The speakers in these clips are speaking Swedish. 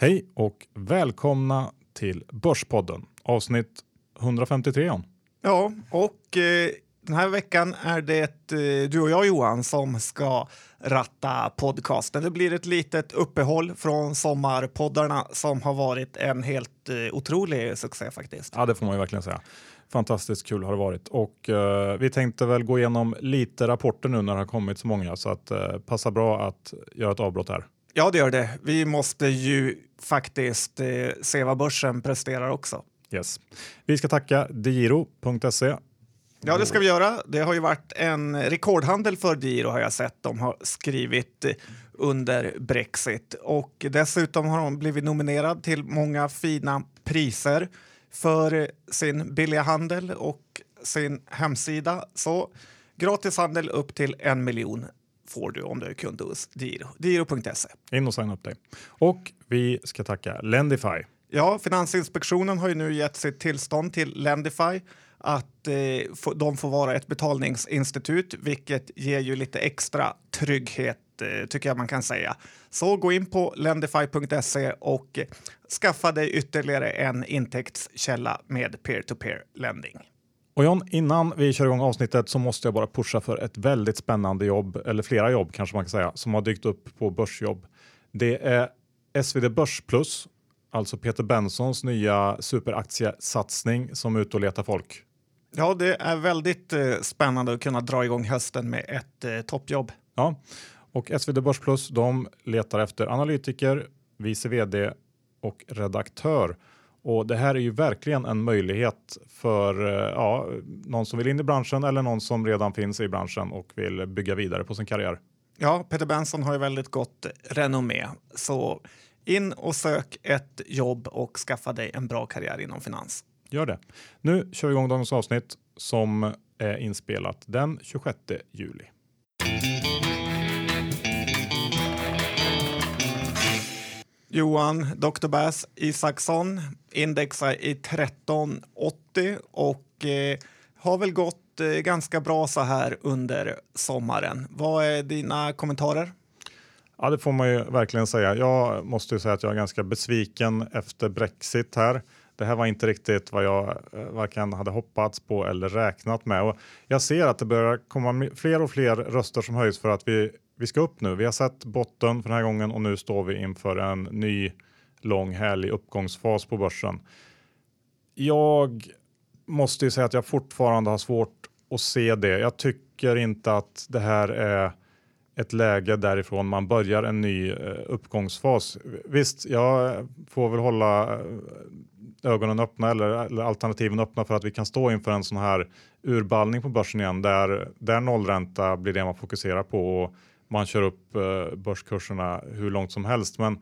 Hej och välkomna till Börspodden avsnitt 153. Ja, och eh, den här veckan är det eh, du och jag Johan som ska ratta podcasten. Det blir ett litet uppehåll från sommarpoddarna som har varit en helt eh, otrolig succé faktiskt. Ja, det får man ju verkligen säga. Fantastiskt kul har det varit och eh, vi tänkte väl gå igenom lite rapporter nu när det har kommit så många så att eh, passa bra att göra ett avbrott här. Ja, det gör det. Vi måste ju faktiskt eh, se vad börsen presterar också. Yes. Vi ska tacka digiro.se. Ja, det ska vi göra. Det har ju varit en rekordhandel för Digiro har jag sett. De har skrivit eh, under Brexit och dessutom har de blivit nominerad till många fina priser för sin billiga handel och sin hemsida. Så gratis handel upp till en miljon får du om du är kund hos Diro. Diro.se. In och signa upp dig. Och vi ska tacka Lendify. Ja, Finansinspektionen har ju nu gett sitt tillstånd till Lendify att eh, de får vara ett betalningsinstitut, vilket ger ju lite extra trygghet eh, tycker jag man kan säga. Så gå in på lendify.se och skaffa dig ytterligare en intäktskälla med peer-to-peer lending. Och John, innan vi kör igång avsnittet så måste jag bara pusha för ett väldigt spännande jobb, eller flera jobb kanske man kan säga, som har dykt upp på Börsjobb. Det är SvD Börs Plus, alltså Peter Bensons nya superaktiesatsning som är ute och letar folk. Ja, det är väldigt eh, spännande att kunna dra igång hösten med ett eh, toppjobb. Ja, och SvD Börs Plus, de letar efter analytiker, vice vd och redaktör. Och det här är ju verkligen en möjlighet för eh, ja, någon som vill in i branschen eller någon som redan finns i branschen och vill bygga vidare på sin karriär. Ja, Peter Benson har ju väldigt gott renommé, så in och sök ett jobb och skaffa dig en bra karriär inom finans. Gör det. Nu kör vi igång dagens avsnitt som är inspelat den 26 juli. Johan Dr. Bass Isaksson indexar i 1380 och eh, har väl gått eh, ganska bra så här under sommaren. Vad är dina kommentarer? Ja, det får man ju verkligen säga. Jag måste ju säga att jag är ganska besviken efter Brexit här. Det här var inte riktigt vad jag eh, varken hade hoppats på eller räknat med. Och jag ser att det börjar komma fler och fler röster som höjs för att vi, vi ska upp nu. Vi har sett botten för den här gången och nu står vi inför en ny lång härlig uppgångsfas på börsen. Jag måste ju säga att jag fortfarande har svårt att se det. Jag tycker inte att det här är ett läge därifrån man börjar en ny eh, uppgångsfas. Visst, jag får väl hålla eh, ögonen öppna eller, eller, alternativen öppna för att vi kan stå inför en sån här urballning på börsen igen där, där nollränta blir det man fokuserar på och man kör upp eh, börskurserna hur långt som helst. Men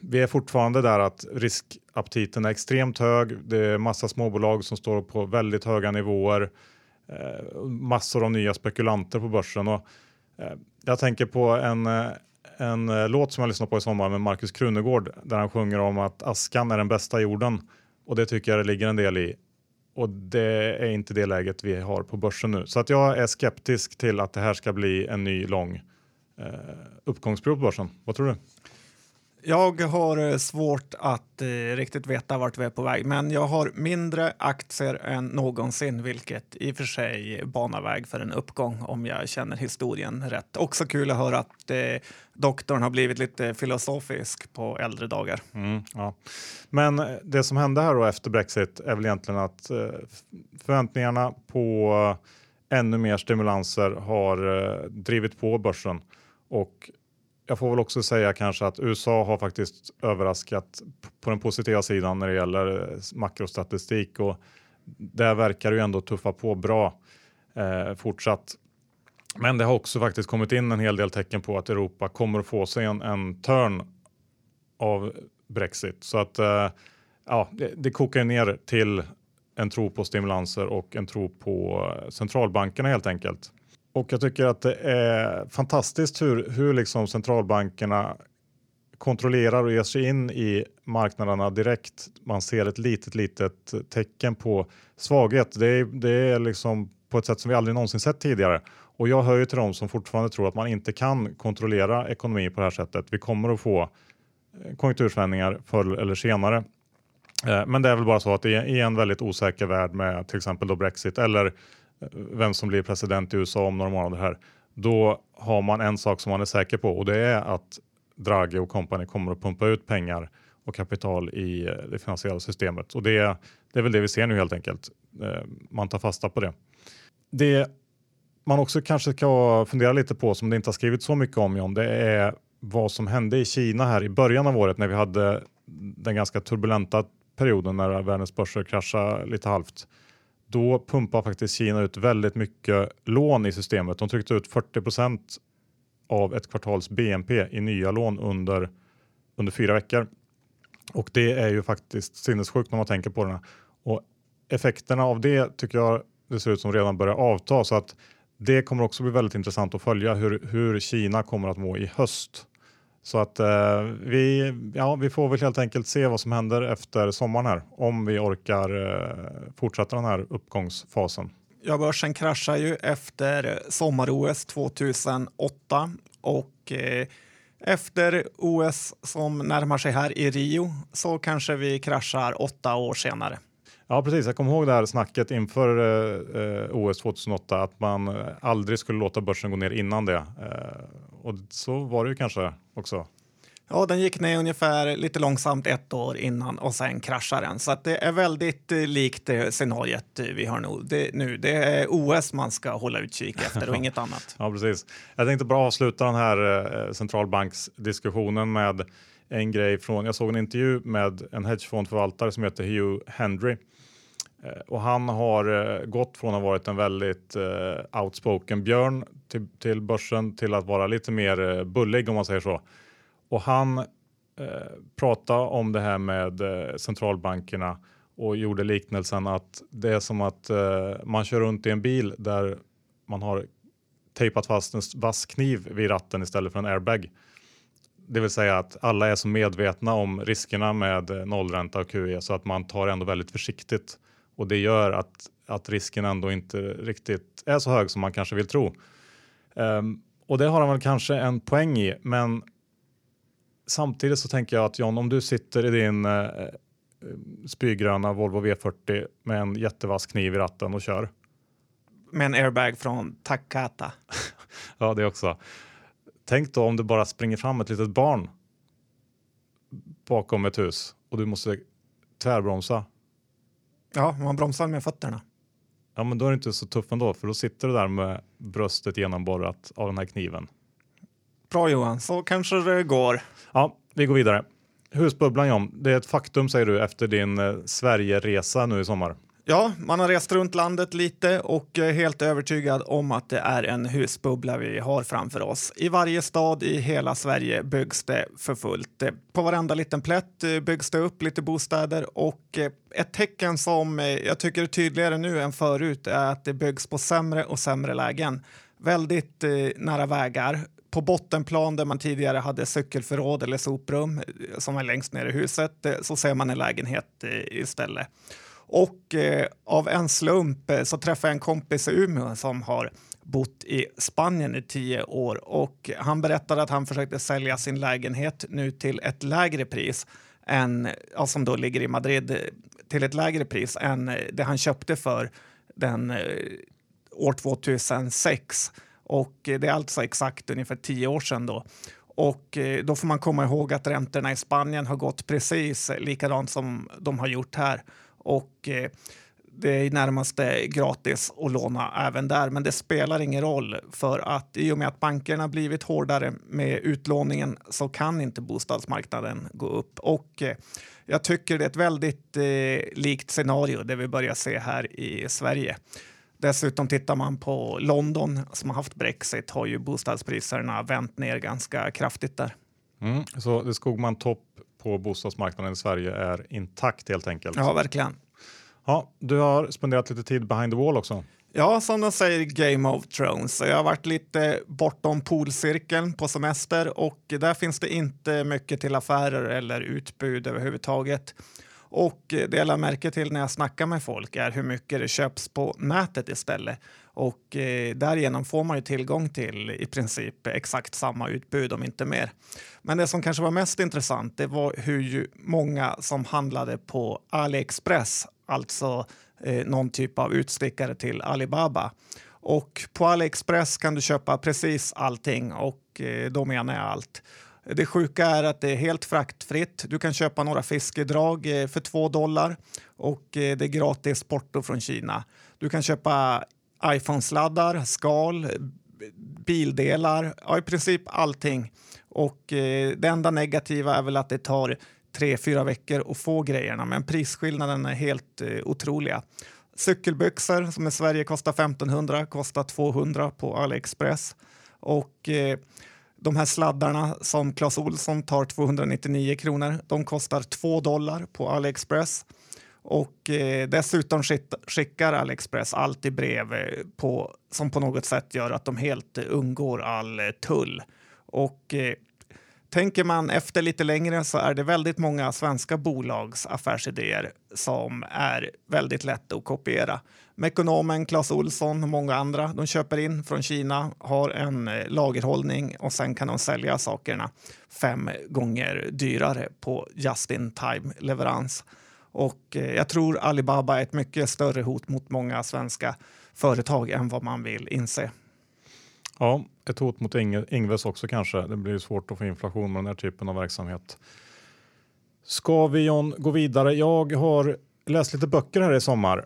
vi är fortfarande där att riskaptiten är extremt hög. Det är massa småbolag som står på väldigt höga nivåer. Eh, massor av nya spekulanter på börsen och eh, jag tänker på en en låt som jag lyssnade på i sommar med Markus Krunegård där han sjunger om att askan är den bästa jorden och det tycker jag det ligger en del i. Och det är inte det läget vi har på börsen nu. Så att jag är skeptisk till att det här ska bli en ny lång eh, uppgångsperiod på börsen. Vad tror du? Jag har eh, svårt att eh, riktigt veta vart vi är på väg, men jag har mindre aktier än någonsin, vilket i och för sig banar väg för en uppgång om jag känner historien rätt. Också kul att höra att eh, doktorn har blivit lite filosofisk på äldre dagar. Mm, ja. Men eh, det som hände här då efter Brexit är väl egentligen att eh, förväntningarna på eh, ännu mer stimulanser har eh, drivit på börsen och jag får väl också säga kanske att USA har faktiskt överraskat på den positiva sidan när det gäller eh, makrostatistik och där verkar det ju ändå tuffa på bra eh, fortsatt. Men det har också faktiskt kommit in en hel del tecken på att Europa kommer att få sig en, en törn av Brexit så att eh, ja, det, det kokar ner till en tro på stimulanser och en tro på eh, centralbankerna helt enkelt. Och jag tycker att det är fantastiskt hur, hur liksom centralbankerna kontrollerar och ger sig in i marknaderna direkt. Man ser ett litet, litet tecken på svaghet. Det är, det är liksom på ett sätt som vi aldrig någonsin sett tidigare. Och jag hör ju till dem som fortfarande tror att man inte kan kontrollera ekonomi på det här sättet. Vi kommer att få eh, konjunktursvängningar förr eller senare. Eh, men det är väl bara så att i en väldigt osäker värld med till exempel då Brexit eller vem som blir president i USA om några månader här, då har man en sak som man är säker på och det är att Draghi och company kommer att pumpa ut pengar och kapital i eh, det finansiella systemet. Och det, det är väl det vi ser nu helt enkelt. Eh, man tar fasta på det. Det man också kanske ska fundera lite på, som det inte har skrivit så mycket om, John, det är vad som hände i Kina här i början av året när vi hade den ganska turbulenta perioden när världens börser kraschade lite halvt. Då pumpar faktiskt Kina ut väldigt mycket lån i systemet. De tryckte ut 40 procent av ett kvartals BNP i nya lån under, under fyra veckor. Och det är ju faktiskt sinnessjukt när man tänker på det. Och effekterna av det tycker jag det ser ut som redan börjar avta så att det kommer också bli väldigt intressant att följa hur, hur Kina kommer att må i höst. Så att eh, vi, ja, vi får väl helt enkelt se vad som händer efter sommaren här om vi orkar eh, fortsätta den här uppgångsfasen. Ja, börsen kraschar ju efter sommar-OS 2008 och eh, efter OS som närmar sig här i Rio så kanske vi kraschar åtta år senare. Ja, precis. Jag kommer ihåg det här snacket inför eh, OS 2008 att man aldrig skulle låta börsen gå ner innan det. Eh, och så var det ju kanske också. Ja, den gick ner ungefär lite långsamt ett år innan och sen kraschade den. Så det är väldigt eh, likt det scenariet vi har nu. Det, nu. det är OS man ska hålla utkik efter och inget annat. Ja, precis. Jag tänkte bara avsluta den här eh, centralbanksdiskussionen med en grej från, jag såg en intervju med en hedgefondförvaltare som heter Hugh Hendry Eh, Eh, och han har eh, gått från att ha varit en väldigt eh, outspoken björn till, till börsen till att vara lite mer bullig om man säger så. Och han prata pratade om det här med centralbankerna och gjorde liknelsen att det är som att man kör runt i en bil där man har tejpat fast en vass kniv vid ratten istället för en airbag. Det vill säga att alla är så medvetna om riskerna med nollränta och QE så att man tar ändå väldigt försiktigt och det gör att, att risken ändå inte riktigt är så hög som man kanske vill tro. Um, och det har han väl kanske en poäng i, men samtidigt så tänker jag att John, om du sitter i din uh, spygröna Volvo V40 med en jättevass kniv i ratten och kör. Med en airbag från Takata. ja, det också. Tänk då om det bara springer fram ett litet barn bakom ett hus och du måste tvärbromsa Ja, man bromsar med fötterna. Ja, men då är det inte så tuff ändå, för då sitter du där med bröstet genomborrat av den här kniven. Bra Johan, så kanske det går. Ja, vi går vidare. Husbubblan John, det är ett faktum säger du efter din eh, Sverigeresa nu i sommar. Ja, man har rest runt landet lite och är helt övertygad om att det är en husbubbla vi har framför oss. I varje stad i hela Sverige byggs det för fullt. Eh, på varenda liten plätt eh, byggs det upp lite bostäder och ett tecken som jag tycker är tydligare nu än förut är att det byggs på sämre och sämre lägen. Väldigt nära vägar, på bottenplan där man tidigare hade cykelförråd eller soprum som är längst ner i huset så ser man en lägenhet istället. Och eh, av en slump eh, så träffade jag en kompis i Umeå som har bott i Spanien i tio år och han berättade att han försökte sälja sin lägenhet nu till ett lägre pris än, ja, som då ligger i Madrid, eh, till ett lägre pris än eh, det han köpte för den eh, år 2006. Och eh, det är alltså exakt ungefär tio år sedan då. Och eh, då får man komma ihåg att räntorna i Spanien har gått precis likadant som de har gjort här och eh, det är i närmaste gratis att låna även där. Men det spelar ingen roll för att i och med att bankerna blivit hårdare med utlåningen så kan inte bostadsmarknaden gå upp. Och eh, jag tycker det är ett väldigt eh, likt scenario det vi börjar se här i Sverige. Dessutom tittar man på London som har haft Brexit har ju bostadspriserna vänt ner ganska kraftigt där. Mm, så det Skogman topp på bostadsmarknaden i Sverige är intakt helt enkelt. Ja, verkligen. Ja, du har spenderat lite tid behind the wall också. Ja, som de säger Game of Thrones. Jag har varit lite bortom polcirkeln på semester och där finns det inte mycket till affärer eller utbud överhuvudtaget. Och det jag lade märke till när jag snackar med folk är hur mycket det köps på nätet istället och eh, därigenom får man ju tillgång till i princip exakt samma utbud om inte mer. Men det som kanske var mest intressant det var hur många som handlade på AliExpress, alltså eh, någon typ av utstickare till Alibaba. Och på AliExpress kan du köpa precis allting och eh, då menar jag allt. Det sjuka är att det är helt fraktfritt. Du kan köpa några fiskedrag eh, för 2 dollar och eh, det är gratis porto från Kina. Du kan köpa iPhone-sladdar, skal, bildelar, ja, i princip allting. Och eh, det enda negativa är väl att det tar tre, fyra veckor att få grejerna, men prisskillnaden är helt eh, otroliga. Cykelbyxor som i Sverige kostar 1500 kostar 200 på AliExpress. Och eh, de här sladdarna som Clas Olsson tar 299 kronor, de kostar 2 dollar på AliExpress. Och eh, dessutom skickar AliExpress alltid brev eh, på, som på något sätt gör att de helt undgår all eh, tull. Och eh, tänker man efter lite längre så är det väldigt många svenska bolags affärsidéer som är väldigt lätta att kopiera. Mekonomen Clas Olsson och många andra de köper in från Kina, har en eh, lagerhållning och sen kan de sälja sakerna fem gånger dyrare på just-in-time leverans. Och eh, jag tror Alibaba är ett mycket större hot mot många svenska företag än vad man vill inse. Ja, ett hot mot Ingves också kanske. Det blir svårt att få inflation med den här typen av verksamhet. Ska vi John gå vidare? Jag har läst lite böcker här i sommar.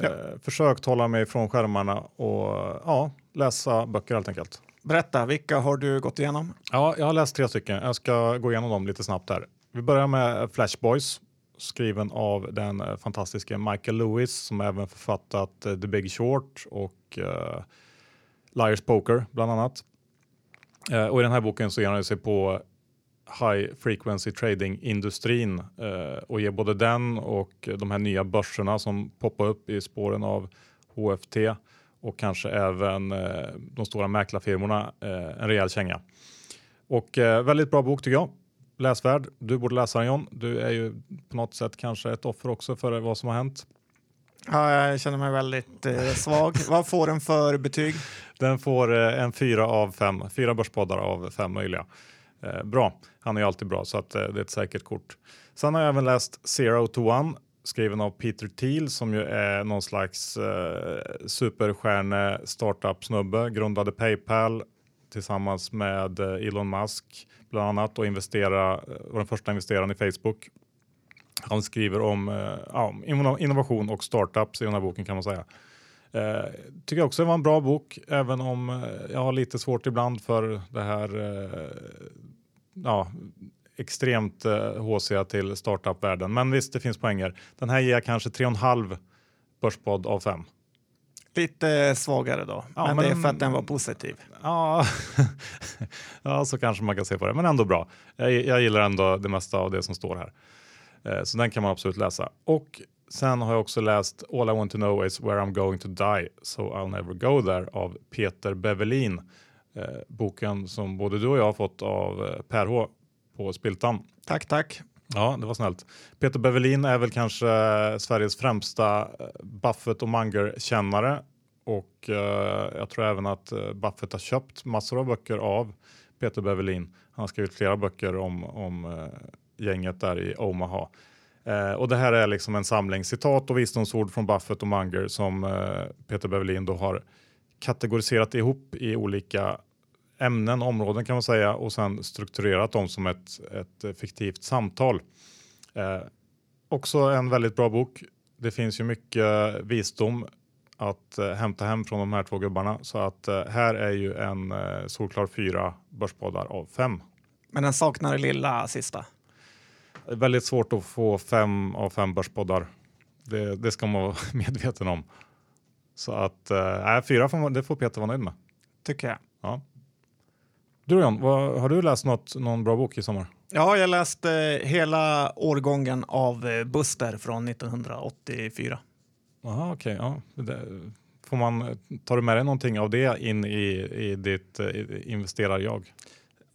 Ja. Eh, försökt hålla mig från skärmarna och ja, läsa böcker helt enkelt. Berätta, vilka har du gått igenom? Ja, jag har läst tre stycken. Jag ska gå igenom dem lite snabbt här. Vi börjar med Flash Boys skriven av den eh, fantastiske fantastiska Michael Lewis som även författat eh, The Big Short och uh, Liar's Poker bland annat. Uh, och i den här boken så ger han sig på high frequency trading industrin och ger både den och de här nya börserna som poppar upp i spåren av HFT och kanske även de stora mäklarfirmorna en rejäl känga. Och väldigt bra bok tycker jag läsvärd. Du borde läsa den John. Du är ju på något sätt kanske ett offer också för vad som har hänt. Ja, jag känner mig väldigt eh, svag. vad får den för betyg? Den får eh, en fyra av fem. Fyra börspoddar av fem möjliga. Eh, bra. Han är ju alltid bra så att, eh, det är ett säkert kort. Sen har jag även läst Zero to One skriven av Peter Thiel som ju är någon slags eh, superstjärne startup snubbe. Grundade Paypal tillsammans med eh, Elon Musk bland annat och investera, eh, var den första investeraren i Facebook. Han skriver om eh, ja, innovation och startups i den här boken kan man säga. Eh, tycker jag också det var en bra bok, även om eh, jag har lite svårt ibland för det här eh, ja, extremt eh, till startup-världen. Men visst, det finns poänger. Den här ger jag kanske 3,5 börspodd av 5. Lite svagare då, ja, men, men, det är för att den var positiv. Ja, ja, så kanske man kan se på det, men ändå bra. Jag, jag gillar ändå det mesta av det som står här. Eh, så den kan man absolut läsa. Och sen har jag också läst All I want to know is where I'm going to die, so I'll never go there av Peter Bevelin. Eh, boken som både du och jag har fått av eh, Per H på Spiltan. Tack, tack. Ja, det var snällt. Peter Bevelin är väl kanske Sveriges främsta eh, Buffett och Munger-kännare och eh, jag tror även att eh, Buffett har köpt massor av böcker av Peter Bevelin. Han har skrivit flera böcker om, om eh, gänget där i Omaha. Eh, och det här är liksom en samling citat och visdomsord från Buffett och Munger som eh, Peter Bevelin då har kategoriserat ihop i olika ämnen, områden kan man säga och sen strukturerat dem som ett, ett fiktivt samtal. Eh, också en väldigt bra bok. Det finns ju mycket visdom att eh, hämta hem från de här två gubbarna så att eh, här är ju en eh, solklar fyra börspoddar av fem. Men den saknar det lilla sista. Det är väldigt svårt att få fem av fem börspoddar. Det, det ska man vara medveten om. Så att äh, fyra får, det får Peter vara nöjd med. Tycker jag. Ja. Du John, vad, har du läst något, någon bra bok i sommar? Ja, jag läste hela årgången av eh, Buster från 1984. Jaha, okej. Okay, ja. Får man, tar du med dig någonting av det in i, i ditt i, investerar-jag?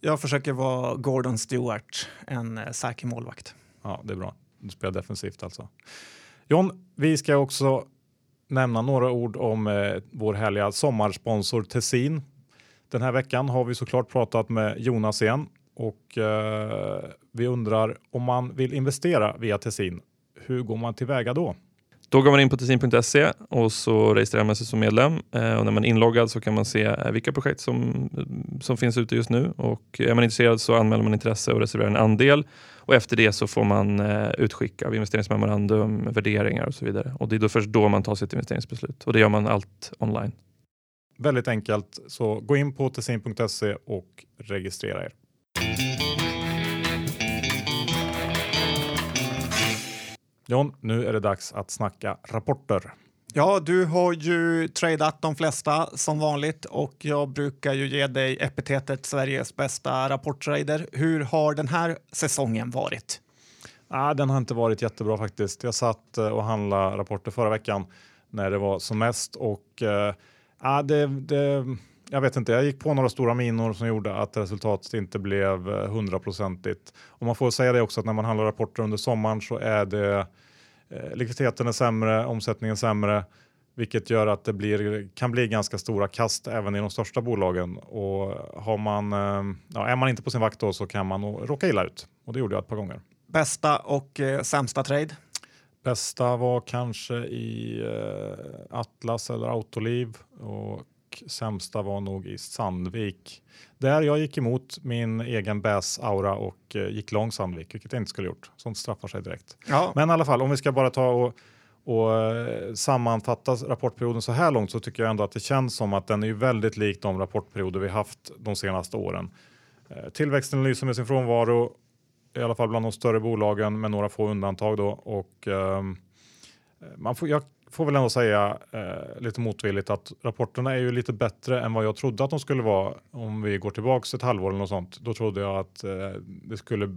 Jag försöker vara Gordon Stewart, en eh, säker målvakt. Ja, det är bra. Du spelar defensivt alltså. John, vi ska också nämna några ord om eh, vår härliga sommarsponsor Tessin. Den här veckan har vi såklart pratat med Jonas igen och eh, vi undrar om man vill investera via Tessin. Hur går man tillväga då? Då går man in på tessin.se och så registrerar man sig som medlem. Eh, och när man är inloggad så kan man se eh, vilka projekt som, eh, som finns ute just nu. Och eh, är man intresserad så anmäler man intresse och reserverar en andel. Och efter det så får man eh, utskick av investeringsmemorandum, värderingar och så vidare. Och det är då först då man tar sitt investeringsbeslut. Och det gör man allt online. Väldigt enkelt, så gå in på tessin.se och registrera er. John, nu är det dags att snacka rapporter. Ja, du har ju tradat de flesta som vanligt och jag brukar ju ge dig epitetet Sveriges bästa rapporttrader. Hur har den här säsongen varit? Ah, den har inte varit jättebra faktiskt. Jag satt eh, och handlade rapporter förra veckan när det var som mest och eh, Ja, det, det, jag vet inte, jag gick på några stora minor som gjorde att resultatet inte blev eh, hundraprocentigt. Och man får säga det också att när man handlar rapporter under sommaren så är det eh, likviditeten är sämre, omsättningen sämre, vilket gör att det blir, kan bli ganska stora kast även i de största bolagen. Och har man, eh, ja, är man inte på sin vakt då så kan man råka illa ut. Och det gjorde jag ett par gånger. Bästa och eh, sämsta trade? Bästa var kanske i eh, Atlas eller Autoliv och sämsta var nog i Sandvik. Där jag gick emot min egen bäs-aura och eh, gick lång Sandvik, vilket jag inte skulle gjort. Sånt straffar sig direkt. Ja. Men i alla fall, om vi ska bara ta och, och eh, sammanfatta rapportperioden så här långt så tycker jag ändå att det känns som att den är väldigt lik de rapportperioder vi haft de senaste åren. Tillväxten lyser med sin frånvaro, i alla fall bland de större bolagen med några få undantag då. Och, ehm, man får, jag får väl ändå säga eh, lite motvilligt att rapporterna är ju lite bättre än vad jag trodde att de skulle vara om vi går tillbaks ett halvår eller något sånt. Då trodde jag att eh, det skulle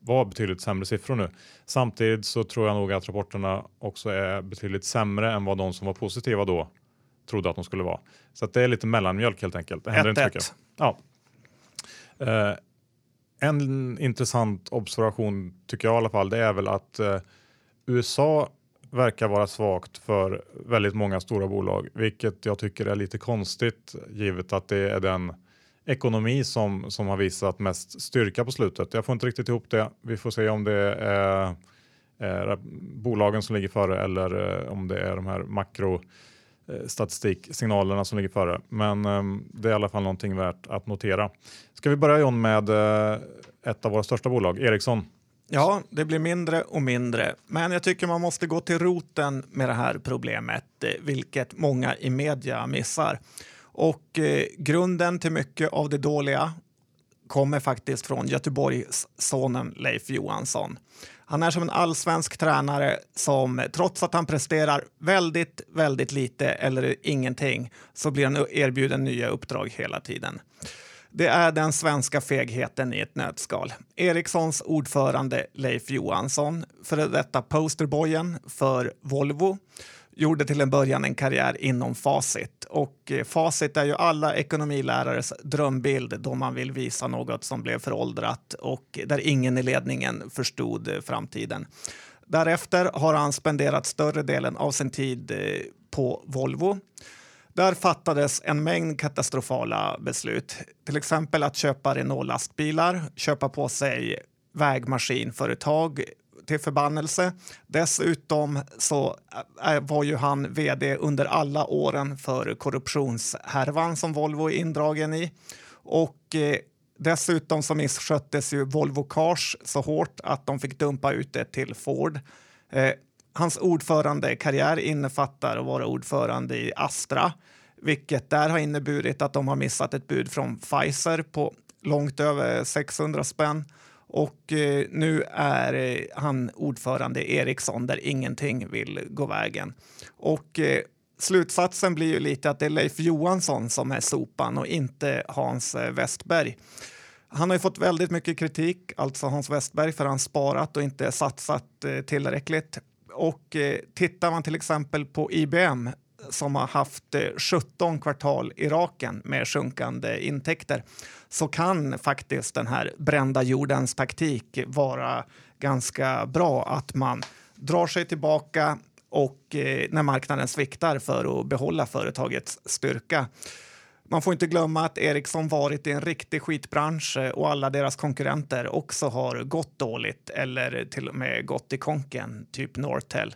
vara betydligt sämre siffror nu. Samtidigt så tror jag nog att rapporterna också är betydligt sämre än vad de som var positiva då trodde att de skulle vara. Så det är lite mellanmjölk helt enkelt. Det händer inte mycket. Ja. En intressant observation tycker jag i alla fall, det är väl att eh, USA verkar vara svagt för väldigt många stora bolag, vilket jag tycker är lite konstigt givet att det är den ekonomi som, som har visat mest styrka på slutet. Jag får inte riktigt ihop det. Vi får se om det är, är bolagen som ligger före eller eh, om det är de här makro eh, statistiksignalerna som ligger före. Men ehm, det är i alla fall någonting värt att notera. Ska vi börja John med eh, ett av våra största bolag, Ericsson. Ja, det blir mindre och mindre. Men jag tycker man måste gå till roten med det här problemet, eh, vilket många i media missar. Och eh, grunden till mycket av det dåliga kommer faktiskt från Göteborgssonen Leif Johansson. Han är som en allsvensk tränare som trots att han presterar väldigt, väldigt lite eller ingenting så blir han erbjuden nya uppdrag hela tiden. Det är den svenska fegheten i ett nötskal. Ericssons ordförande Leif Johansson, före detta posterboyen för Volvo, gjorde till en början en karriär inom Facit. Och eh, Facit är ju alla ekonomilärares drömbild då man vill visa något som blev föråldrat och där ingen i ledningen förstod eh, framtiden. Därefter har han spenderat större delen av sin tid eh, på Volvo där fattades en mängd katastrofala beslut. Till exempel att köpa Renault-lastbilar, köpa på sig vägmaskinföretag till förbannelse. Dessutom så äh, äh, var ju han vd under alla åren för korruptionshärvan som Volvo är indragen i. Och eh, dessutom så missköttes ju Volvo Cars så hårt att de fick dumpa ut det till Ford. Eh, Hans ordförandekarriär innefattar att vara ordförande i Astra, vilket där har inneburit att de har missat ett bud från Pfizer på långt över 600 spänn. Och eh, nu är eh, han ordförande i Ericsson där ingenting vill gå vägen. Och eh, slutsatsen blir ju lite att det är Leif Johansson som är sopan och inte Hans eh, Westberg. Han har ju fått väldigt mycket kritik, alltså Hans Westberg, för att han sparat och inte satsat eh, tillräckligt. Och eh, tittar man till exempel på IBM som har haft eh, 17 kvartal i raken med sjunkande intäkter så kan faktiskt den här brända jordens taktik vara ganska bra. Att man drar sig tillbaka, och eh, när marknaden sviktar för att behålla företagets styrka. Man får inte glömma att Ericsson varit i en riktig skitbransch eh, och alla deras konkurrenter också har gått dåligt eller till och med gått i konken, typ Nortel.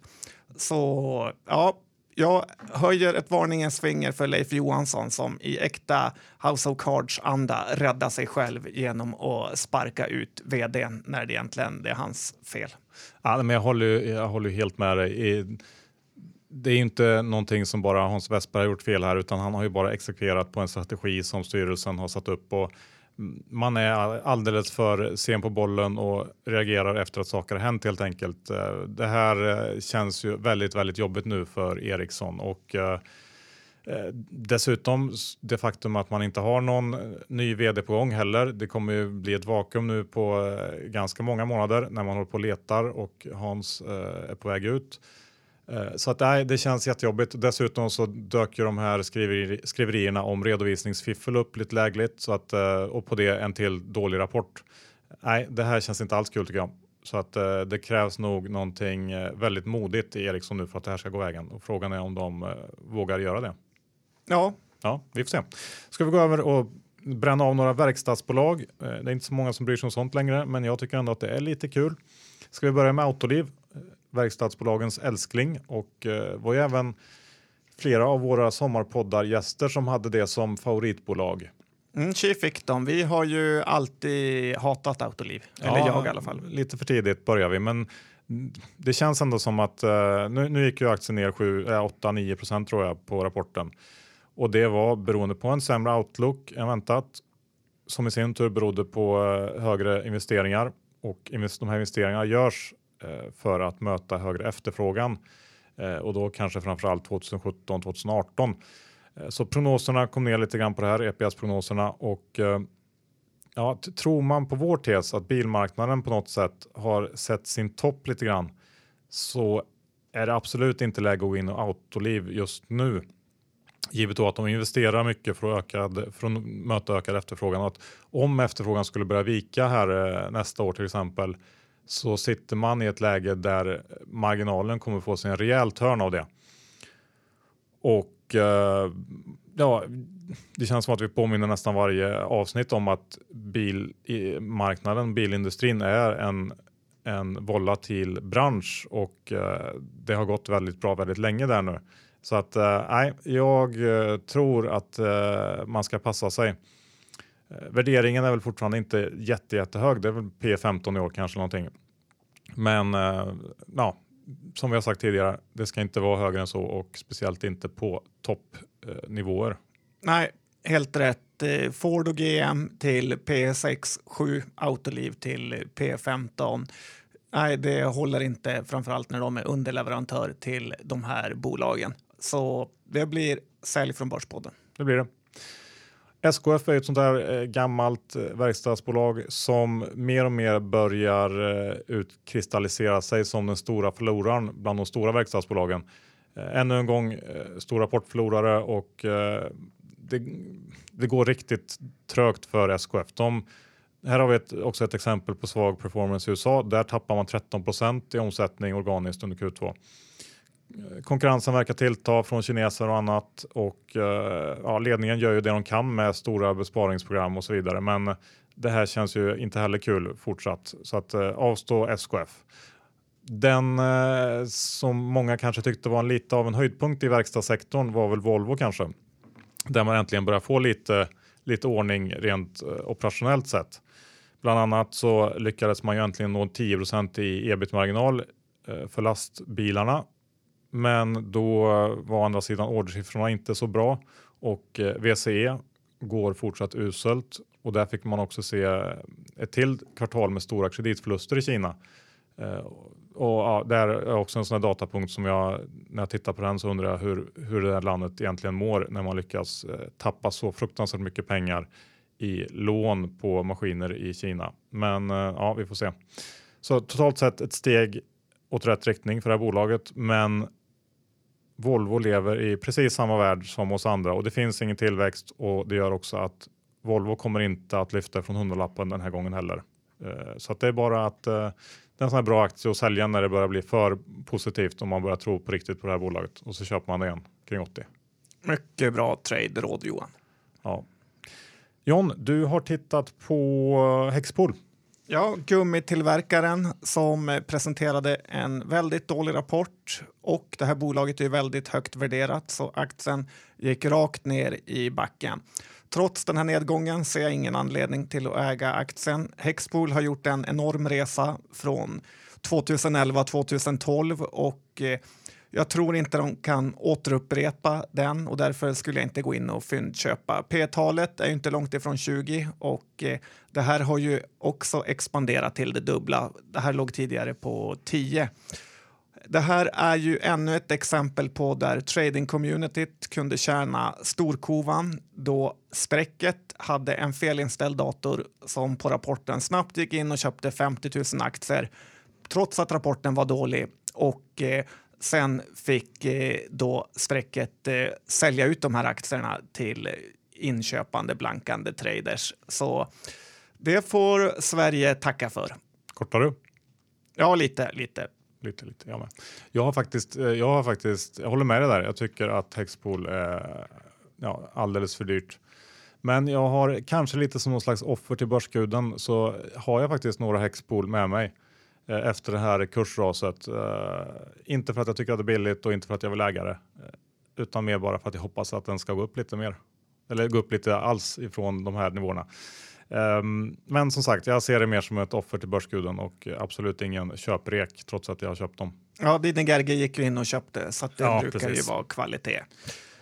Så ja, jag höjer ett varningens finger för Leif Johansson som i äkta House of Cards-anda räddar sig själv genom att sparka ut vdn när det egentligen är hans fel. Ja, men jag, håller, jag håller helt med dig. Det är inte någonting som bara Hans Westberg har gjort fel här, utan han har ju bara exekverat på en strategi som styrelsen har satt upp. Och man är alldeles för sen på bollen och reagerar efter att saker har hänt helt enkelt. Eh, det här eh, känns ju väldigt, väldigt jobbigt nu för Ericsson och eh, Dessutom det faktum att man inte har någon ny vd på gång heller. Det kommer ju bli ett vakuum nu på ganska många månader när man håller på och letar och Hans är på väg ut. Eh, så att nej, det känns jättejobbigt. Dessutom så dök ju de här skriveri skriverierna om redovisningsfiffel upp lite lägligt så att, eh, och på det en till dålig rapport. Nej, det här känns inte alls kul tycker jag. Så att eh, det krävs nog någonting väldigt modigt i Ericsson nu för att det här ska gå vägen och frågan är om de vågar göra det. Ja, ja, vi får se. Ska vi gå över och bränna av några verkstadsbolag? Det är inte så många som bryr sig om sånt längre, men jag tycker ändå att det är lite kul. Ska vi börja med Autoliv? Verkstadsbolagens älskling och eh, var ju även flera av våra sommarpoddar gäster som hade det som favoritbolag. Mm, tji fick de. Vi har ju alltid hatat Autoliv, eller ja, jag i alla fall. Lite för tidigt börjar vi, men det känns ändå som att uh, nu, nu gick ju aktien ner 8-9 procent tror jag på rapporten och det var beroende på en sämre outlook än väntat som i sin tur berodde på uh, högre investeringar och invest de här investeringarna görs Eh, Eh, för att möta högre efterfrågan eh, och då kanske framförallt 2017 2018. Eh, så prognoserna kom ner lite grann på det här EPS prognoserna och ja, tror man på vår tes att bilmarknaden på något sätt har sett sin topp lite grann så är det absolut inte läge att gå in och autoliv just nu. Givet då att de investerar mycket för att, ökad, för att möta ökad efterfrågan och att om efterfrågan skulle börja vika här nästa år till exempel så sitter man i ett läge där marginalen kommer få sig en rejäl törn av det. Och eh, ja, det känns som att vi påminner nästan varje avsnitt om att bilmarknaden, bilindustrin är en, en volatil bransch och eh, det har gått väldigt bra väldigt länge där nu. Så att eh, nej, jag eh, tror att eh, man ska passa sig. Eh, värderingen är väl fortfarande inte jätte, jättehög. Det är väl P15 i år kanske någonting. Men eh, ja, som vi har sagt tidigare, det ska inte vara högre än så och speciellt inte på toppnivåer. Nej, helt rätt. Eh, Ford och GM till P6, 7 Autoliv till P15. Nej, det håller inte, framförallt när de är underleverantör till de här bolagen. Så det blir sälj från Börspodden. Det blir det. SKF är ett sånt där eh, gammalt eh, verkstadsbolag som mer och mer börjar eh, utkristallisera sig som den stora förloraren bland de stora verkstadsbolagen. Ännu en gång stor rapportförlorare och det, det, går riktigt trögt för SKF. De, här har vi ett, också ett exempel på svag performance i USA. Där tappar man 13% i omsättning organiskt under Q2 Eh, konkurrensen verkar tillta från kineser och annat och eh, ja, ledningen gör ju det de kan med stora besparingsprogram och så vidare. Men det här känns ju inte heller kul fortsatt så att eh, avstå SKF. Den eh, som många kanske tyckte var en lite av en höjdpunkt i verkstadssektorn var väl Volvo kanske. Där man äntligen börjar få lite, lite ordning rent eh, operationellt sett. Bland annat så lyckades man ju äntligen nå 10% i ebit-marginal eh, för lastbilarna men då var å andra sidan ordersiffrorna inte så bra och eh, VCE går fortsatt uselt och där fick man också se ett till kvartal med stora kreditförluster i Kina. Eh, och ja, det är också en sån här datapunkt som jag när jag tittar på den så undrar jag hur, hur det här landet egentligen mår när man lyckas eh, tappa så fruktansvärt mycket pengar i lån på maskiner i Kina. Men ja, vi får se. Så totalt sett ett steg åt rätt riktning för det här bolaget, men Volvo lever i precis samma värld som oss andra och det finns ingen tillväxt och det gör också att Volvo kommer inte att lyfta från hundralappen den här gången heller. Eh, så att det är bara att eh, det är en sån här bra aktie att sälja när det börjar bli för positivt om man börjar tro på riktigt på det här bolaget och så köper man det igen kring 80. Mycket bra trade-råd Johan. Ja. John, du har tittat på Hexpol. Ja, gummitillverkaren som presenterade en väldigt dålig rapport och det här bolaget är väldigt högt värderat så aktien gick rakt ner i backen. Trots den här nedgången ser jag ingen anledning till att äga aktien. Hexpol har gjort en enorm resa från 2011 2012 och eh, jag tror inte de kan återupprepa den och därför skulle jag inte gå in och fyndköpa. P-talet är inte långt ifrån 20 och eh, det här har ju också expanderat till det dubbla. Det här låg tidigare på 10. Det här är ju ännu ett exempel på där trading-communityt kunde tjäna storkovan då Spräcket hade en felinställd dator som på rapporten snabbt gick in och köpte 50 000 aktier trots att rapporten var dålig och eh, sen fick eh, då Spräcket eh, sälja ut de här aktierna till inköpande blankande traders. Så det får Sverige tacka för. Kortar du? Ja, lite, lite lite, lite. Jag, med. jag har faktiskt, eh, jag har faktiskt, jag håller med dig där. Jag tycker att Hexpool är ja, alldeles för dyrt. Men jag har kanske lite som någon slags offer till börsguden så har jag faktiskt några Hexpool med mig efter det här kursraset. Eh, inte för att jag tycker att det är billigt och inte för att jag vill äga det, utan mer bara för att jag hoppas att den ska gå upp lite mer. Eller gå upp lite alls ifrån de här nivåerna. Um, men som sagt, jag ser det mer som ett offer till börsguden och absolut ingen köprek trots att jag har köpt dem. Ja, Didne Gerge gick ju in och köpte så det ja, brukar precis. ju vara kvalitet.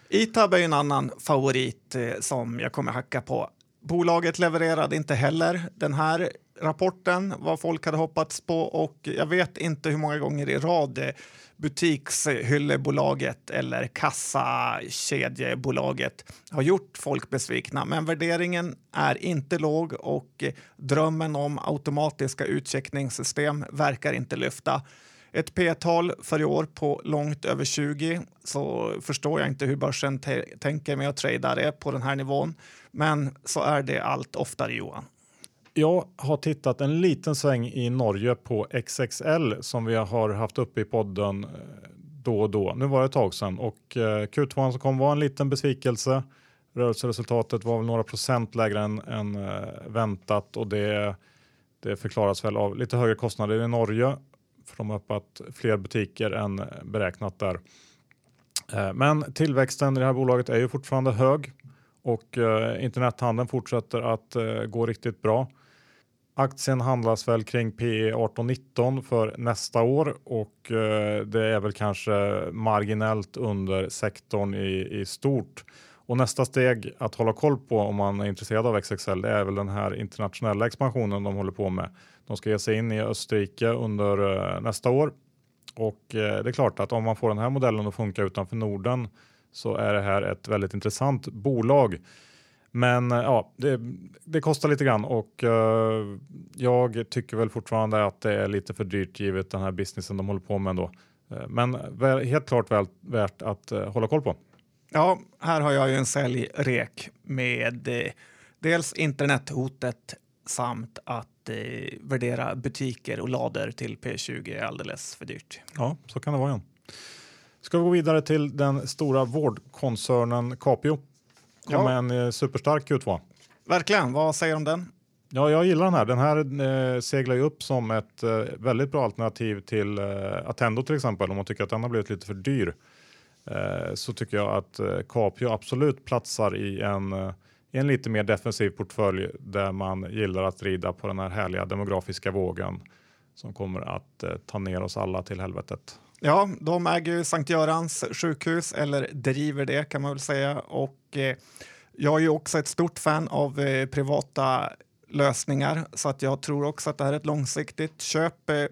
Itab är en annan favorit eh, som jag kommer hacka på. Bolaget levererade inte heller den här rapporten vad folk hade hoppats på och jag vet inte hur många gånger i rad butikshyllebolaget eller kassakedjebolaget har gjort folk besvikna. Men värderingen är inte låg och drömmen om automatiska utcheckningssystem verkar inte lyfta. Ett P-tal för i år på långt över 20 så förstår jag inte hur börsen tänker med att trada det på den här nivån. Men så är det allt oftare Johan. Jag har tittat en liten sväng i Norge på XXL som vi har haft uppe i podden eh, då och då. Nu var det ett tag sedan och eh, Q2 som kom var en liten besvikelse. Rörelseresultatet var väl några procent lägre än, än eh, väntat och det, det förklaras väl av lite högre kostnader i Norge för de har öppnat fler butiker än beräknat där. Men tillväxten i det här bolaget är ju fortfarande hög och internethandeln fortsätter att gå riktigt bra. Aktien handlas väl kring P 18-19 för nästa år och eh, det är väl kanske marginellt under sektorn i, i stort. Och nästa steg att hålla koll på om man är intresserad av XXL det är väl den här internationella expansionen de håller på med. De ska ge sig in i Österrike under eh, nästa år och eh, det är klart att om man får den här modellen att funka utanför Norden så är det här ett väldigt intressant bolag. Men eh, ja, det, det, kostar lite grann och uh, jag tycker väl fortfarande att det är lite för dyrt givet den här businessen de håller på med ändå. Uh, men väl, helt klart väl, värt att uh, hålla koll på. Ja, här har jag ju en säljrek med dels internethotet samt att värdera butiker och lader till P20 är alldeles för dyrt. Ja, så kan det vara. Igen. Ska vi gå vidare till den stora vårdkoncernen Capio ja. en eh, superstark Q2. Verkligen. Vad säger du om den? Ja, jag gillar den här. Den här eh, seglar ju upp som ett eh, väldigt bra alternativ till eh, Attendo till exempel. Om man tycker att den har blivit lite för dyr eh, så tycker jag att eh, Capio absolut platsar i en, eh, en lite mer defensiv portfölj där man gillar att rida på den här härliga demografiska vågen som kommer att ta ner oss alla till helvetet. Ja, de äger ju Sankt Görans sjukhus, eller driver det kan man väl säga. Och eh, jag är ju också ett stort fan av eh, privata lösningar, så att jag tror också att det här är ett långsiktigt köp. Eh,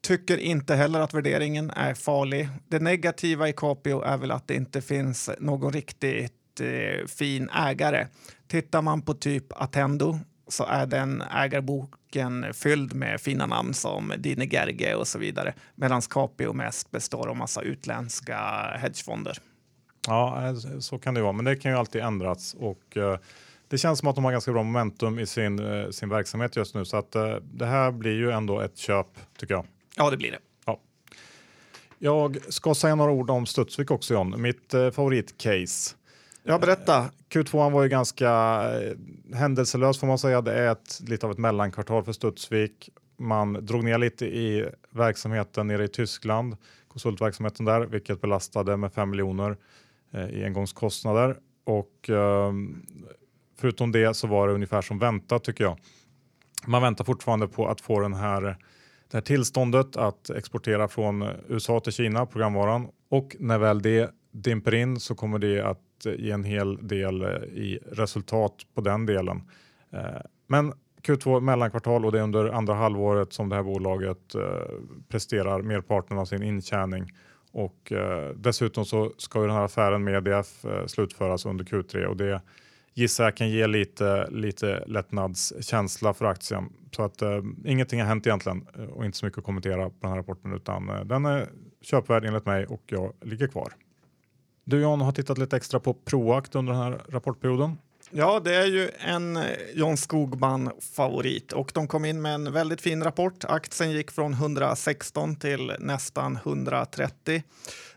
tycker inte heller att värderingen är farlig. Det negativa i Capio är väl att det inte finns någon riktigt eh, fin ägare. Tittar man på typ Attendo så är den ägarboken fylld med fina namn som Dine Gerge och så vidare. Medan Capio mest består av massa utländska hedgefonder. Ja, så kan det vara, men det kan ju alltid ändras och uh, det känns som att de har ganska bra momentum i sin, eh, sin verksamhet just nu så att eh, det här blir ju ändå ett köp tycker jag. Ja, det blir det. Ja. Jag ska säga några ord om Studsvik också John, mitt eh, favoritcase. Ja, berätta. Q2 var ju ganska eh, händelselös får man säga. Det är ett, lite av ett mellankvartal för Studsvik. Man drog ner lite i verksamheten nere i Tyskland, konsultverksamheten där, vilket belastade med 5 miljoner eh, i engångskostnader. Och eh, förutom det så var det ungefär som väntat tycker jag. Man väntar fortfarande på att få den här, det här tillståndet att exportera från eh, USA till Kina, programvaran. Och när väl det dimper in så kommer det att ge en hel del eh, i resultat på den delen. Eh, men Q2 mellankvartal och det är under andra halvåret som det här bolaget eh, presterar merparten av sin intjäning och dessutom så ska ju den här affären med EDF slutföras under Q3 och det gissar jag kan ge lite, lite lättnadskänsla för aktien. Så att eh, ingenting har hänt egentligen och inte så mycket att kommentera på den här rapporten utan eh, den är köpvärd enligt mig och jag ligger kvar. Du John har tittat lite extra på Proact under den här rapportperioden. Ja, det är ju en eh, John Skogman-favorit och de kom in med en väldigt fin rapport. Aktien gick från 116 till nästan 130.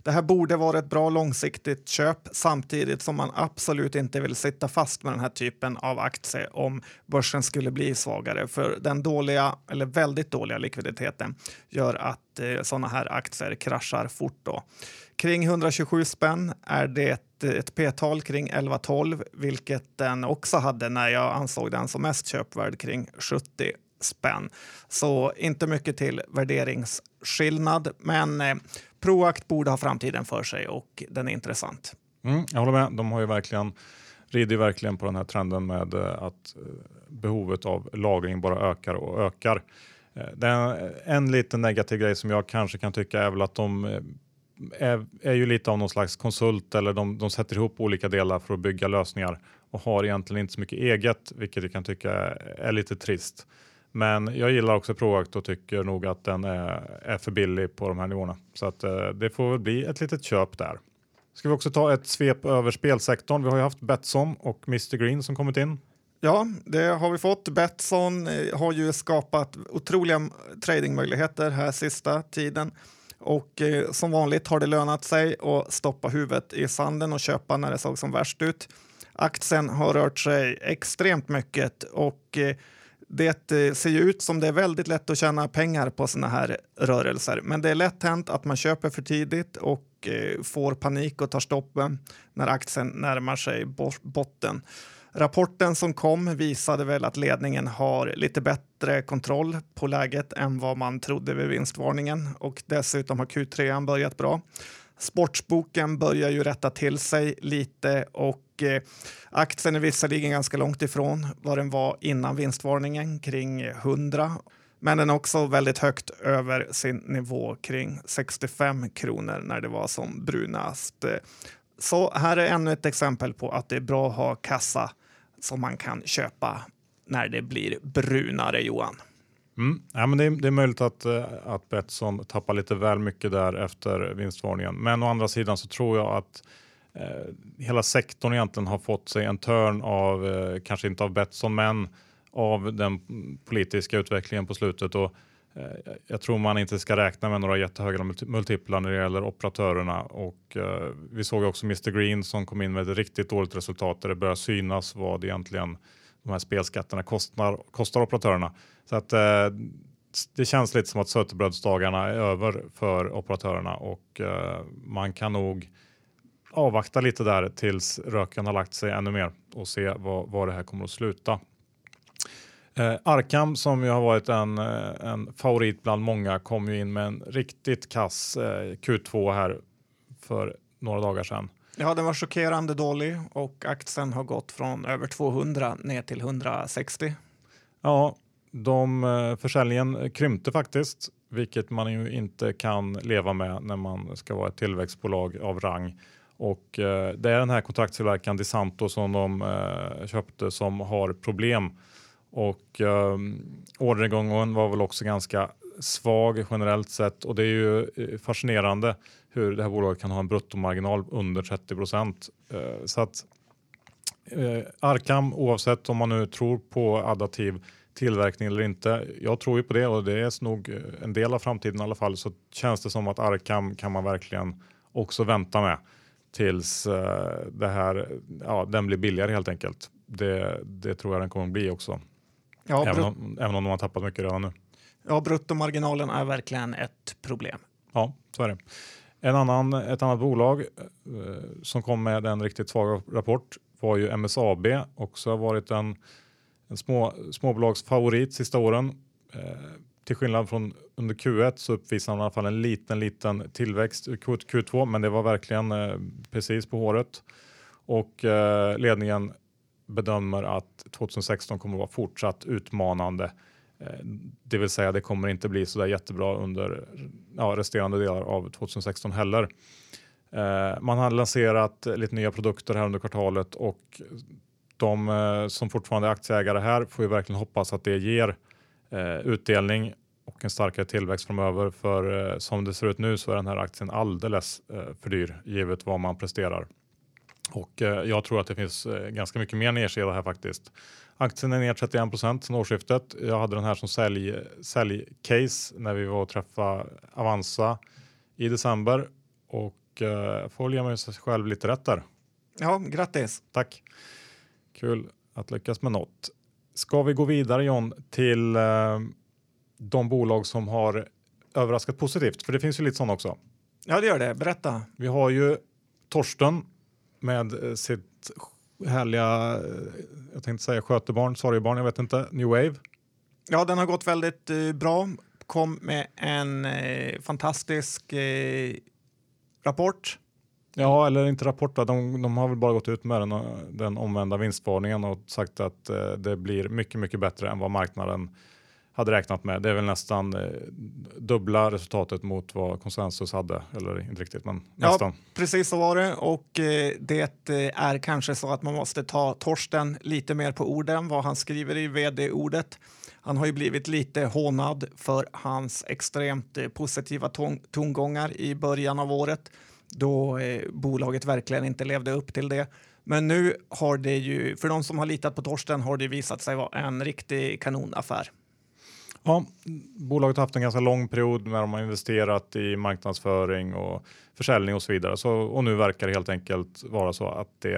Det här borde vara ett bra långsiktigt köp samtidigt som man absolut inte vill sitta fast med den här typen av aktie om börsen skulle bli svagare. För den dåliga eller väldigt dåliga likviditeten gör att eh, sådana här aktier kraschar fort. Då. Kring 127 spänn är det ett p-tal kring 11-12, vilket den också hade när jag ansåg den som mest köpvärd kring 70 spänn. Så inte mycket till värderingsskillnad, men eh, Proact borde ha framtiden för sig och den är intressant. Mm, jag håller med. De har ju verkligen rider verkligen på den här trenden med eh, att eh, behovet av lagring bara ökar och ökar. Den, det är en liten negativ grej som jag kanske kan tycka är väl att de är, är ju lite av någon slags konsult eller de, de sätter ihop olika delar för att bygga lösningar och har egentligen inte så mycket eget, vilket jag kan tycka är lite trist. Men jag gillar också Proact och tycker nog att den är, är för billig på de här nivåerna. Så att, eh, det får väl bli ett litet köp där. Ska vi också ta ett svep över spelsektorn? Vi har ju haft Betsson och Mr Green som kommit in. Ja, det har vi fått. Betsson eh, har ju skapat otroliga tradingmöjligheter här sista tiden. Och eh, som vanligt har det lönat sig att stoppa huvudet i sanden och köpa när det såg som värst ut. Aktien har rört sig extremt mycket och eh, det eh, ser ju ut som det är väldigt lätt att tjäna pengar på såna här rörelser. Men det är lätt hänt att man köper för tidigt och eh, får panik och tar stoppen när aktien närmar sig botten. Rapporten som kom visade väl att ledningen har lite bättre kontroll på läget än vad man trodde vid vinstvarningen och dessutom har Q3 börjat bra. Sportsboken börjar ju rätta till sig lite och eh, aktien är visserligen ganska långt ifrån vad den var innan vinstvarningen, kring 100. Men den är också väldigt högt över sin nivå kring 65 kronor när det var som brunast. Så här är ännu ett exempel på att det är bra att ha kassa som man kan köpa när det blir brunare, Johan. Mm. Ja, men det, är, det är möjligt att, eh, att Betsson tappar lite väl mycket där efter vinstvarningen. Men å andra sidan så tror jag att eh, hela sektorn egentligen har fått sig en törn av, eh, kanske inte av Betsson, men av den politiska utvecklingen på slutet. Och, Eh, jag tror man inte ska räkna med några jättehöga multiplar när det gäller operatörerna. Och, eh, vi såg också Mr Green som kom in med ett riktigt dåligt resultat där det börjar synas vad egentligen de här spelskatterna kostar, kostar operatörerna. Så att eh, det känns lite som att sötebrödsdagarna är över för operatörerna och eh, man kan nog avvakta lite där tills röken har lagt sig ännu mer och se vad, vad det här kommer att sluta. Eh, Arkam som ju har varit en, eh, en favorit bland många kom ju in med en riktigt kass eh, Q2 här för några dagar sedan. Ja, den var chockerande dålig och aktien har gått från över 200 ner till 160. Ja, de, eh, försäljningen krympte faktiskt, vilket man ju inte kan leva med när man ska vara ett tillväxtbolag av rang. Och eh, det är den här kontraktstillverkaren Disanto som de eh, köpte som har problem. Och eh, orderingången var väl också ganska svag generellt sett och det är ju eh, fascinerande hur det här bolaget kan ha en bruttomarginal under 30 procent. Eh, så att eh, Arkam, oavsett om man nu tror på adaptiv tillverkning eller inte. Jag tror ju på det och det är nog eh, en del av framtiden i alla fall. Så känns det som att Arkam kan man verkligen också vänta med tills eh, det här, ja, den blir billigare helt enkelt. Det, det tror jag den kommer bli också. Ja, även, om, även om de har tappat mycket redan nu. ja, bruttomarginalen är verkligen ett problem. Ja, så är det. En annan, ett annat bolag eh, som kom med en riktigt svag rapport var ju MSAB. Också har varit en, en små, småbolagsfavorit sista åren. Eh, till skillnad från under Q1 så uppvisar man i alla fall en liten, liten tillväxt i Q- Q2, men det var verkligen eh, precis på håret. Och eh, ledningen bedömer att 2016 kommer att vara fortsatt utmanande. Eh, det vill säga det kommer inte bli så där jättebra under ja, resterande delar av 2016 heller. Eh, man har lanserat lite nya produkter här under kvartalet och de eh, som fortfarande är aktieägare här får ju verkligen hoppas att det ger utdelning och en starkare tillväxt framöver. För som det ser ut nu så är den här aktien alldeles för dyr givet vad man presterar. Och eh, jag tror att det finns eh, ganska mycket mer nedsida här faktiskt. Aktien är ner 31 procent sedan årsskiftet. Jag hade den här som sälj, säljcase när vi var och träffade Avanza i december och eh, får ge mig själv lite rätt där. Ja, grattis. Tack. Kul att lyckas med något. Ska vi gå vidare John till eh, de bolag som har överraskat positivt? För det finns ju lite sådana också. Ja, det gör det. Berätta. Vi har ju Torsten med eh, sitt härliga, eh, jag tänkte säga skötebarn, sorgebarn, jag vet inte, New Wave. Ja, den har gått väldigt eh, bra. Kom med en eh, fantastisk eh, rapport. Ja, eller inte rapport, de, de har väl bara gått ut med den, den omvända vinstvarningen och sagt att eh, det blir mycket, mycket bättre än vad marknaden hade räknat med. Det är väl nästan eh, dubbla resultatet mot vad konsensus hade, eller inte riktigt, men Ja. nästan. Precis så var det och eh, det eh, är kanske så att man måste ta Torsten lite mer på orden, vad han skriver i vd-ordet. Han har ju blivit lite hånad för hans extremt eh, positiva ton tongångar i början av året då eh, bolaget verkligen inte levde upp till det. Men nu har det ju, för de som har litat på Torsten har det visat sig vara en riktig kanonaffär. Ja, bolaget har haft en ganska lång period när de har investerat i marknadsföring och försäljning och så vidare. Så, och nu verkar det helt enkelt vara så att det,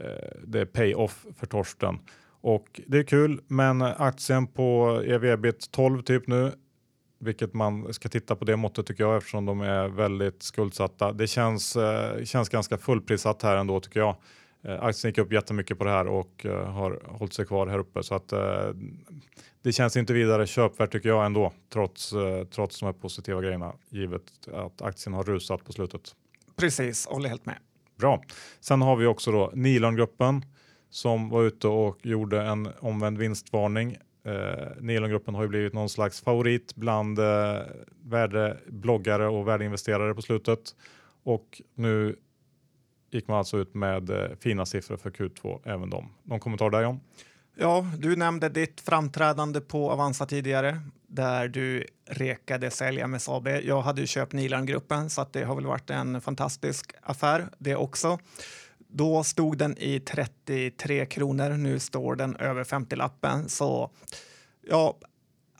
eh, det är pay-off för Torsten. Och det är kul, men aktien på ev-ebit 12 typ nu, vilket man ska titta på det måttet tycker jag eftersom de är väldigt skuldsatta. Det känns, eh, känns ganska fullprissatt här ändå tycker jag. Eh, aktien gick upp jättemycket på det här och eh, har hållit sig kvar här uppe så att eh, det känns inte vidare köpvärt tycker jag ändå trots, trots de här positiva grejerna givet att aktien har rusat på slutet. Precis, håller helt med. Bra. Sen har vi också då Nilongruppen som var ute och gjorde en omvänd vinstvarning. Eh, Nilongruppen har ju blivit någon slags favorit bland eh, värdebloggare och värdeinvesterare på slutet och nu gick man alltså ut med eh, fina siffror för Q2 även de. Någon kommentar där John? Ja, du nämnde ditt framträdande på Avanza tidigare där du rekade sälja med SAB. Jag hade ju köpt Nilan-gruppen så att det har väl varit en fantastisk affär det också. Då stod den i 33 kronor. Nu står den över 50-lappen. Så ja,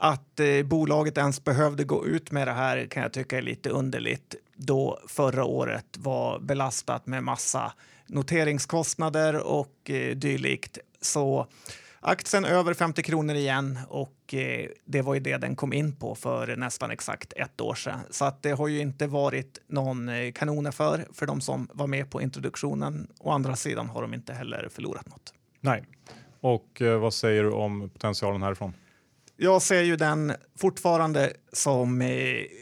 att eh, bolaget ens behövde gå ut med det här kan jag tycka är lite underligt då förra året var belastat med massa noteringskostnader och eh, dylikt. Så aktien över 50 kronor igen och eh, det var ju det den kom in på för nästan exakt ett år sedan. Så att det har ju inte varit någon eh, kanonaffär för de som var med på introduktionen. Å andra sidan har de inte heller förlorat något. Nej. Och eh, vad säger du om potentialen härifrån? Jag ser ju den fortfarande som eh,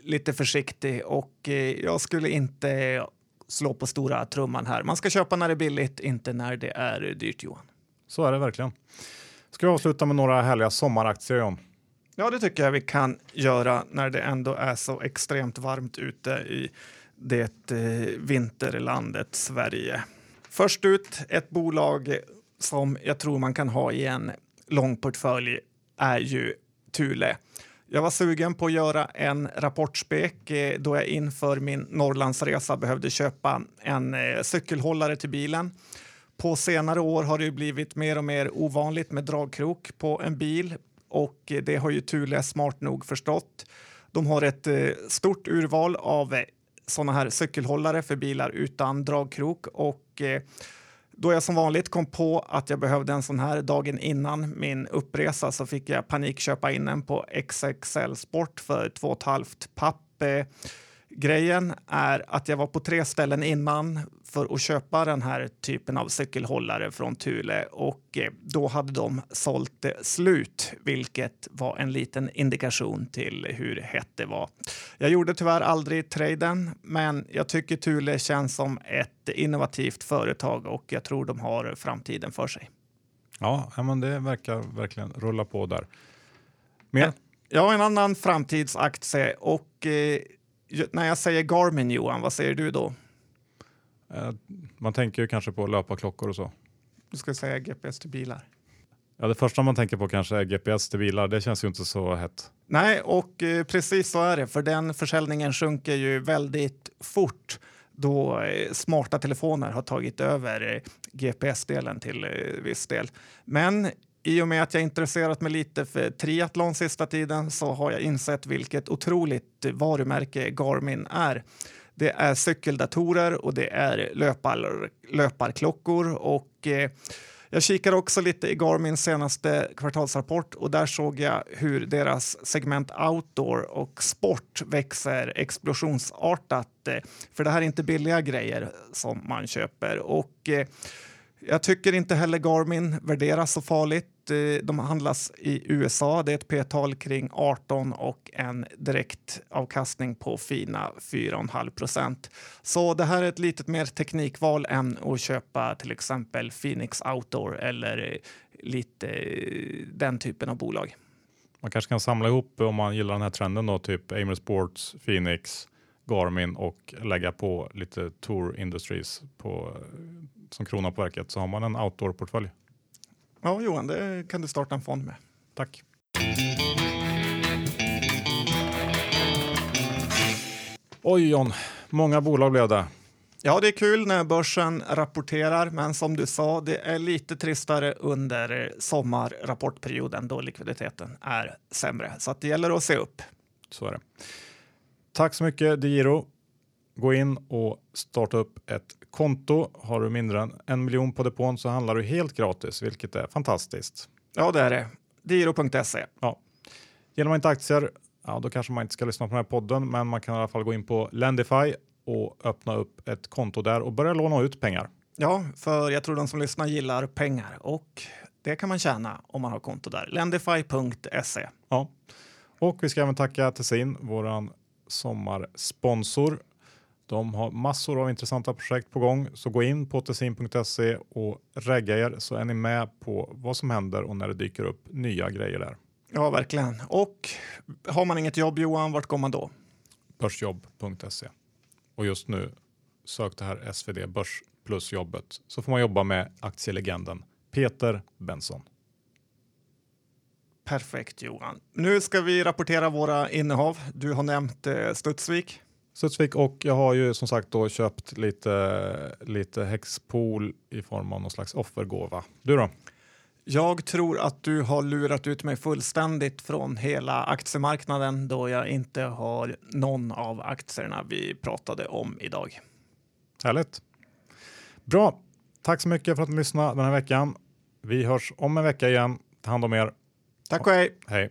lite försiktig och eh, jag skulle inte slå på stora trumman här. Man ska köpa när det är billigt, inte när det är dyrt, Johan. Så är det verkligen. Ska vi avsluta med några härliga sommaraktier John? Ja, det tycker jag vi kan göra när det ändå är så extremt varmt ute i det eh, vinterlandet Sverige. Först ut, ett bolag som jag tror man kan ha i en lång portfölj är ju Thule. Jag var sugen på att göra en rapportspek eh, då jag inför min Norrlandsresa behövde köpa en eh, cykelhållare till bilen. på senare år har det blivit mer och mer ovanligt med dragkrok på en bil och eh, det har ju Thule smart nog förstått. De har ett stort urval av sådana här cykelhållare för bilar utan dragkrok och eh, då jag som vanligt kom på att jag behövde en sån här dagen innan min uppresa så fick jag panikköpa in en på XXL Sport för 2,5 papp. Grejen är att jag var på tre ställen innan för att köpa den här typen av cykelhållare från Thule och eh, då hade de sålt slut, vilket var en liten indikation till hur hett det var. Jag gjorde tyvärr aldrig traden, men jag tycker Thule känns som ett innovativt företag och jag tror de har framtiden för sig. Ja, men det verkar verkligen rulla på där. Mer? Ja, en annan framtidsaktie och eh, när jag säger Garmin, Johan, vad säger du då? Eh, man tänker ju kanske på löparklockor och så. Du ska säga GPS till bilar. Ja, det första man tänker på kanske är GPS till bilar. Det känns ju inte så hett. Nej, och eh, precis så är det, för den försäljningen sjunker ju väldigt fort då eh, smarta telefoner har tagit över eh, GPS-delen till viss del. Men i och med att jag intresserat mig lite för triathlon sista tiden så har jag insett vilket otroligt varumärke Garmin är. Det är cykeldatorer och det är löpar, löparklockor och eh, jag kikade också lite i Garmins senaste kvartalsrapport och där såg jag hur deras segment outdoor och sport växer explosionsartat. Eh, för det här är inte billiga grejer som man köper och eh, jag tycker inte heller Garmin värderas så farligt. Eh, de handlas i USA. Det är ett p-tal kring 18 och en direktavkastning på fina 4,5 procent. Så det här är ett litet mer teknikval än att köpa till exempel Phoenix Outdoor eller eh, lite eh, den typen av bolag. Man kanske kan samla ihop om man gillar den här trenden då, typ Amer Sports, Phoenix, Garmin och lägga på lite Tour Industries på som krona på verket så har man en outdoor-portfölj. Ja, Johan, det kan du starta en fond med. Tack. Oj John, många bolag blev det. Ja, det är kul när börsen rapporterar, men som du sa, det är lite tristare under sommarrapportperioden då likviditeten är sämre. Så det gäller att se upp. Så är det. Tack så mycket Digiro. Gå in och starta upp ett konto. Har du mindre än en miljon på depån så handlar du helt gratis, vilket är fantastiskt. Ja, det är det. Diro.se. Ja. Gillar man inte aktier, ja, då kanske man inte ska lyssna på den här podden, men man kan i alla fall gå in på Lendify och öppna upp ett konto där och börja låna ut pengar. Ja, för jag tror de som lyssnar gillar pengar och det kan man tjäna om man har konto där. Lendify.se. Ja, och vi ska även tacka Tessin, våran sommarsponsor. De har massor av intressanta projekt på gång, så gå in på tessin.se och regga er så är ni med på vad som händer och när det dyker upp nya grejer där. Ja, verkligen. Och har man inget jobb, Johan, vart går man då? Börsjobb.se. Och just nu, sök det här SvD Börs plus jobbet så får man jobba med aktielegenden Peter Benson. Perfekt Johan. Nu ska vi rapportera våra innehav. Du har nämnt eh, Studsvik. Studsvik och jag har ju som sagt då köpt lite, lite Hexpool i form av någon slags offergåva. Du då? Jag tror att du har lurat ut mig fullständigt från hela aktiemarknaden då jag inte har någon av aktierna vi pratade om idag. Härligt. Bra. Tack så mycket för att ni lyssnade den här veckan. Vi hörs om en vecka igen. Ta hand om er. Tack och hej. Hej.